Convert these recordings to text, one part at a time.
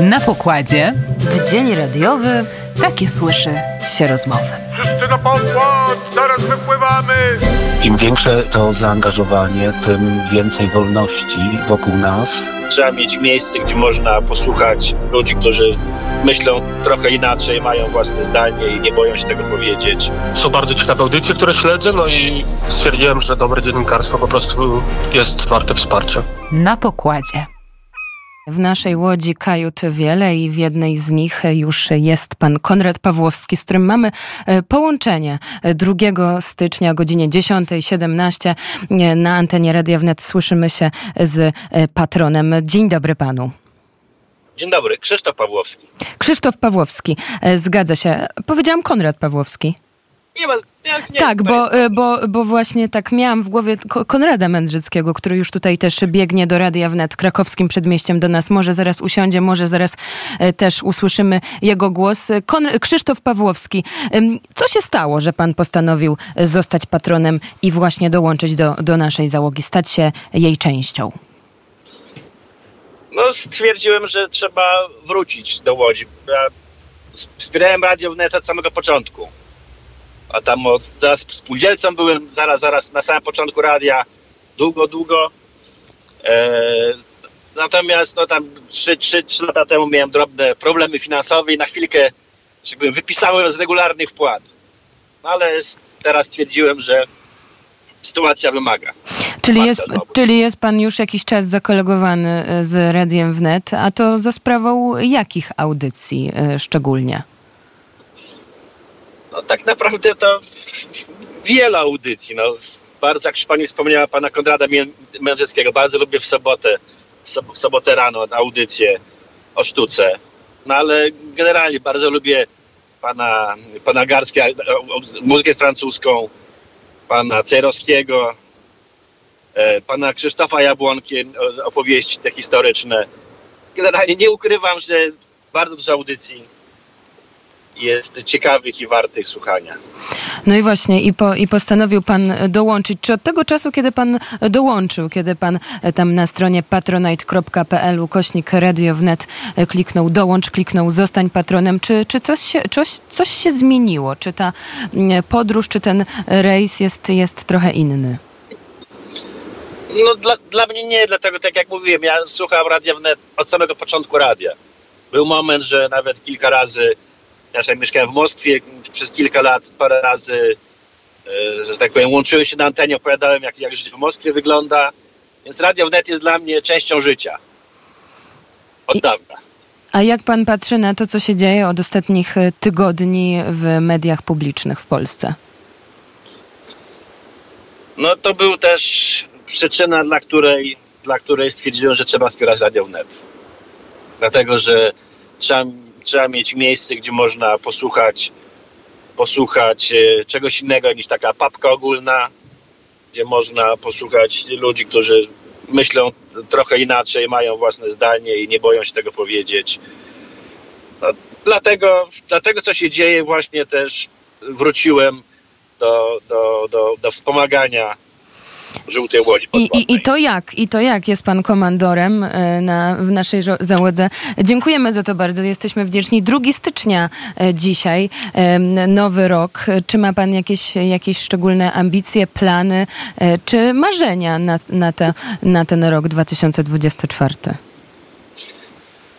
Na pokładzie W dzień radiowy takie słyszy się rozmowy. Wszyscy na pokład, zaraz wypływamy! Im większe to zaangażowanie, tym więcej wolności wokół nas. Trzeba mieć miejsce, gdzie można posłuchać ludzi, którzy myślą trochę inaczej, mają własne zdanie i nie boją się tego powiedzieć. Są bardzo ciekawe audycje, które śledzę, no i stwierdziłem, że dobre dziennikarstwo po prostu jest warte wsparcia. Na pokładzie. W naszej łodzi kajut wiele i w jednej z nich już jest pan Konrad Pawłowski, z którym mamy e, połączenie 2 stycznia o godzinie 10.17 e, na antenie Radia Wnet. Słyszymy się z e, patronem. Dzień dobry panu. Dzień dobry, Krzysztof Pawłowski. Krzysztof Pawłowski, zgadza się. Powiedziałam Konrad Pawłowski. Ma, nie Tak, bo, e, bo, bo właśnie tak miałam w głowie Ko- Konrada Mędrzyckiego, który już tutaj też biegnie do Radia Wnet krakowskim przedmieściem do nas. Może zaraz usiądzie, może zaraz e, też usłyszymy jego głos. Kon- Krzysztof Pawłowski, co się stało, że pan postanowił e, zostać patronem i właśnie dołączyć do, do naszej załogi, stać się jej częścią? No stwierdziłem, że trzeba wrócić do Łodzi. Ja wspierałem Radio Wnet od samego początku. A tam od, zaraz spółdzielcą byłem, zaraz, zaraz na samym początku radia, długo, długo. E, natomiast no tam 3, 3, 3 lata temu miałem drobne problemy finansowe i na chwilkę że wypisałem z regularnych wpłat. No ale teraz stwierdziłem, że sytuacja wymaga. Czyli jest, znowu. czyli jest pan już jakiś czas zakolegowany e, z Radiem Wnet, a to za sprawą jakich audycji e, szczególnie? No tak naprawdę to wiele audycji. No. Bardzo, jak już pani wspomniała, pana Konrada Mędrzeckiego, bardzo lubię w sobotę, w sob- w sobotę rano audycję o sztuce. No ale generalnie bardzo lubię pana, pana Garska, o- o- muzykę francuską, pana Cerowskiego, e, pana Krzysztofa Jabłonki, o- opowieści te historyczne. Generalnie nie ukrywam, że bardzo dużo audycji jest ciekawych i wartych słuchania. No i właśnie, i, po, i postanowił pan dołączyć. Czy od tego czasu, kiedy pan dołączył, kiedy pan e, tam na stronie patronite.pl ukośnik Radio Wnet e, kliknął dołącz, kliknął zostań patronem, czy, czy coś, się, coś, coś się zmieniło? Czy ta mm, podróż, czy ten rejs jest, jest trochę inny? No dla, dla mnie nie, dlatego tak jak mówiłem, ja słucham radia wnet od samego początku radia. Był moment, że nawet kilka razy, ja jak mieszkałem w Moskwie przez kilka lat, parę razy, e, że tak powiem, łączyłem się na antenie, opowiadałem jak, jak życie w Moskwie wygląda. Więc radio wnet jest dla mnie częścią życia. Od I- dawna. A jak pan patrzy na to, co się dzieje od ostatnich e, tygodni w mediach publicznych w Polsce? No to był też przyczyna, dla której, dla której stwierdziłem, że trzeba wspierać Radio Wnet. Dlatego, że trzeba, trzeba mieć miejsce, gdzie można posłuchać, posłuchać e, czegoś innego niż taka papka ogólna, gdzie można posłuchać ludzi, którzy myślą trochę inaczej, mają własne zdanie i nie boją się tego powiedzieć. No, dlatego, dlatego, co się dzieje, właśnie też wróciłem do, do, do, do wspomagania żółtej łodzi I, i, I to jak? I to jak jest pan komandorem e, na, w naszej załodze? Dziękujemy za to bardzo. Jesteśmy wdzięczni. 2 stycznia e, dzisiaj, nowy rok. Czy ma pan jakieś, jakieś szczególne ambicje, plany, e, czy marzenia na, na, te, na ten rok 2024?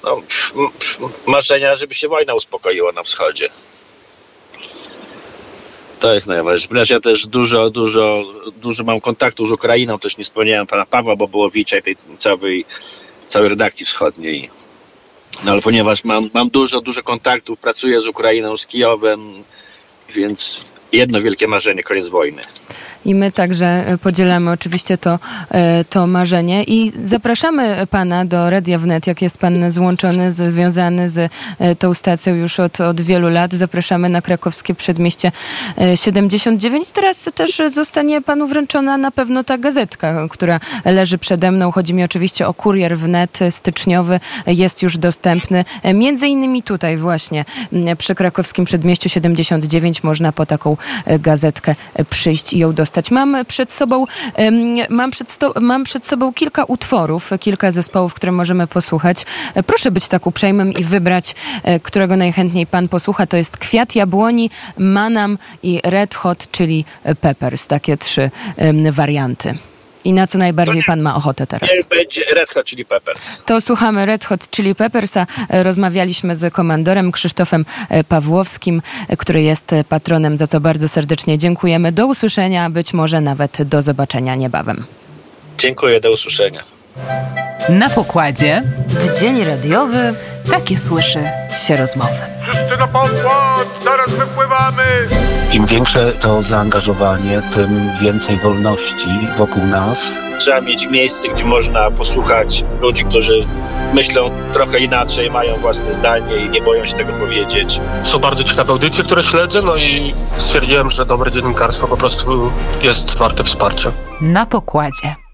No, marzenia, żeby się wojna uspokoiła na wschodzie. To jest najważniejsze. Ja też dużo, dużo, dużo mam kontaktów z Ukrainą, też nie wspomniałem pana Pawła Bobołowicza i tej całej, całej redakcji wschodniej. No ale ponieważ mam, mam dużo, dużo kontaktów, pracuję z Ukrainą, z Kijowem, więc jedno wielkie marzenie, koniec wojny. I my także e, podzielamy oczywiście to, e, to marzenie i zapraszamy pana do Radia Wnet, jak jest pan złączony, związany z e, tą stacją już od, od wielu lat. Zapraszamy na krakowskie przedmieście e, 79. Teraz też zostanie panu wręczona na pewno ta gazetka, która leży przede mną. Chodzi mi oczywiście o kurier wnet styczniowy. Jest już dostępny. Między innymi tutaj właśnie przy krakowskim przedmieściu 79 można po taką gazetkę przyjść i ją dostać. Dostać. Mam przed sobą, mam przed, sto, mam przed sobą kilka utworów, kilka zespołów, które możemy posłuchać. E, Proszę być tak uprzejmym i wybrać, e, którego najchętniej pan posłucha. To jest Kwiat Jabłoni, Manam i Red Hot, czyli Peppers. Takie trzy warianty. I na co najbardziej pan ma ochotę teraz? Niech będzie Red Hot Chili Peppers. To słuchamy Red Hot Chili Peppers, a e, rozmawialiśmy z komandorem Krzysztofem e, Pawłowskim, e, który jest patronem, za co bardzo serdecznie dziękujemy. Do usłyszenia, być może nawet do zobaczenia niebawem. Dziękuję, do usłyszenia. Na pokładzie W dzień radiowy takie słyszy się rozmowy. Wszyscy na pokład, zaraz wypływamy! Im większe to zaangażowanie, tym więcej wolności wokół nas. Trzeba mieć miejsce, gdzie można posłuchać ludzi, którzy myślą trochę inaczej, mają własne zdanie i nie boją się tego powiedzieć. Są bardzo ciekawe audycje, które śledzę, no i stwierdziłem, że dobre dziennikarstwo po prostu jest warte wsparcia. Na pokładzie.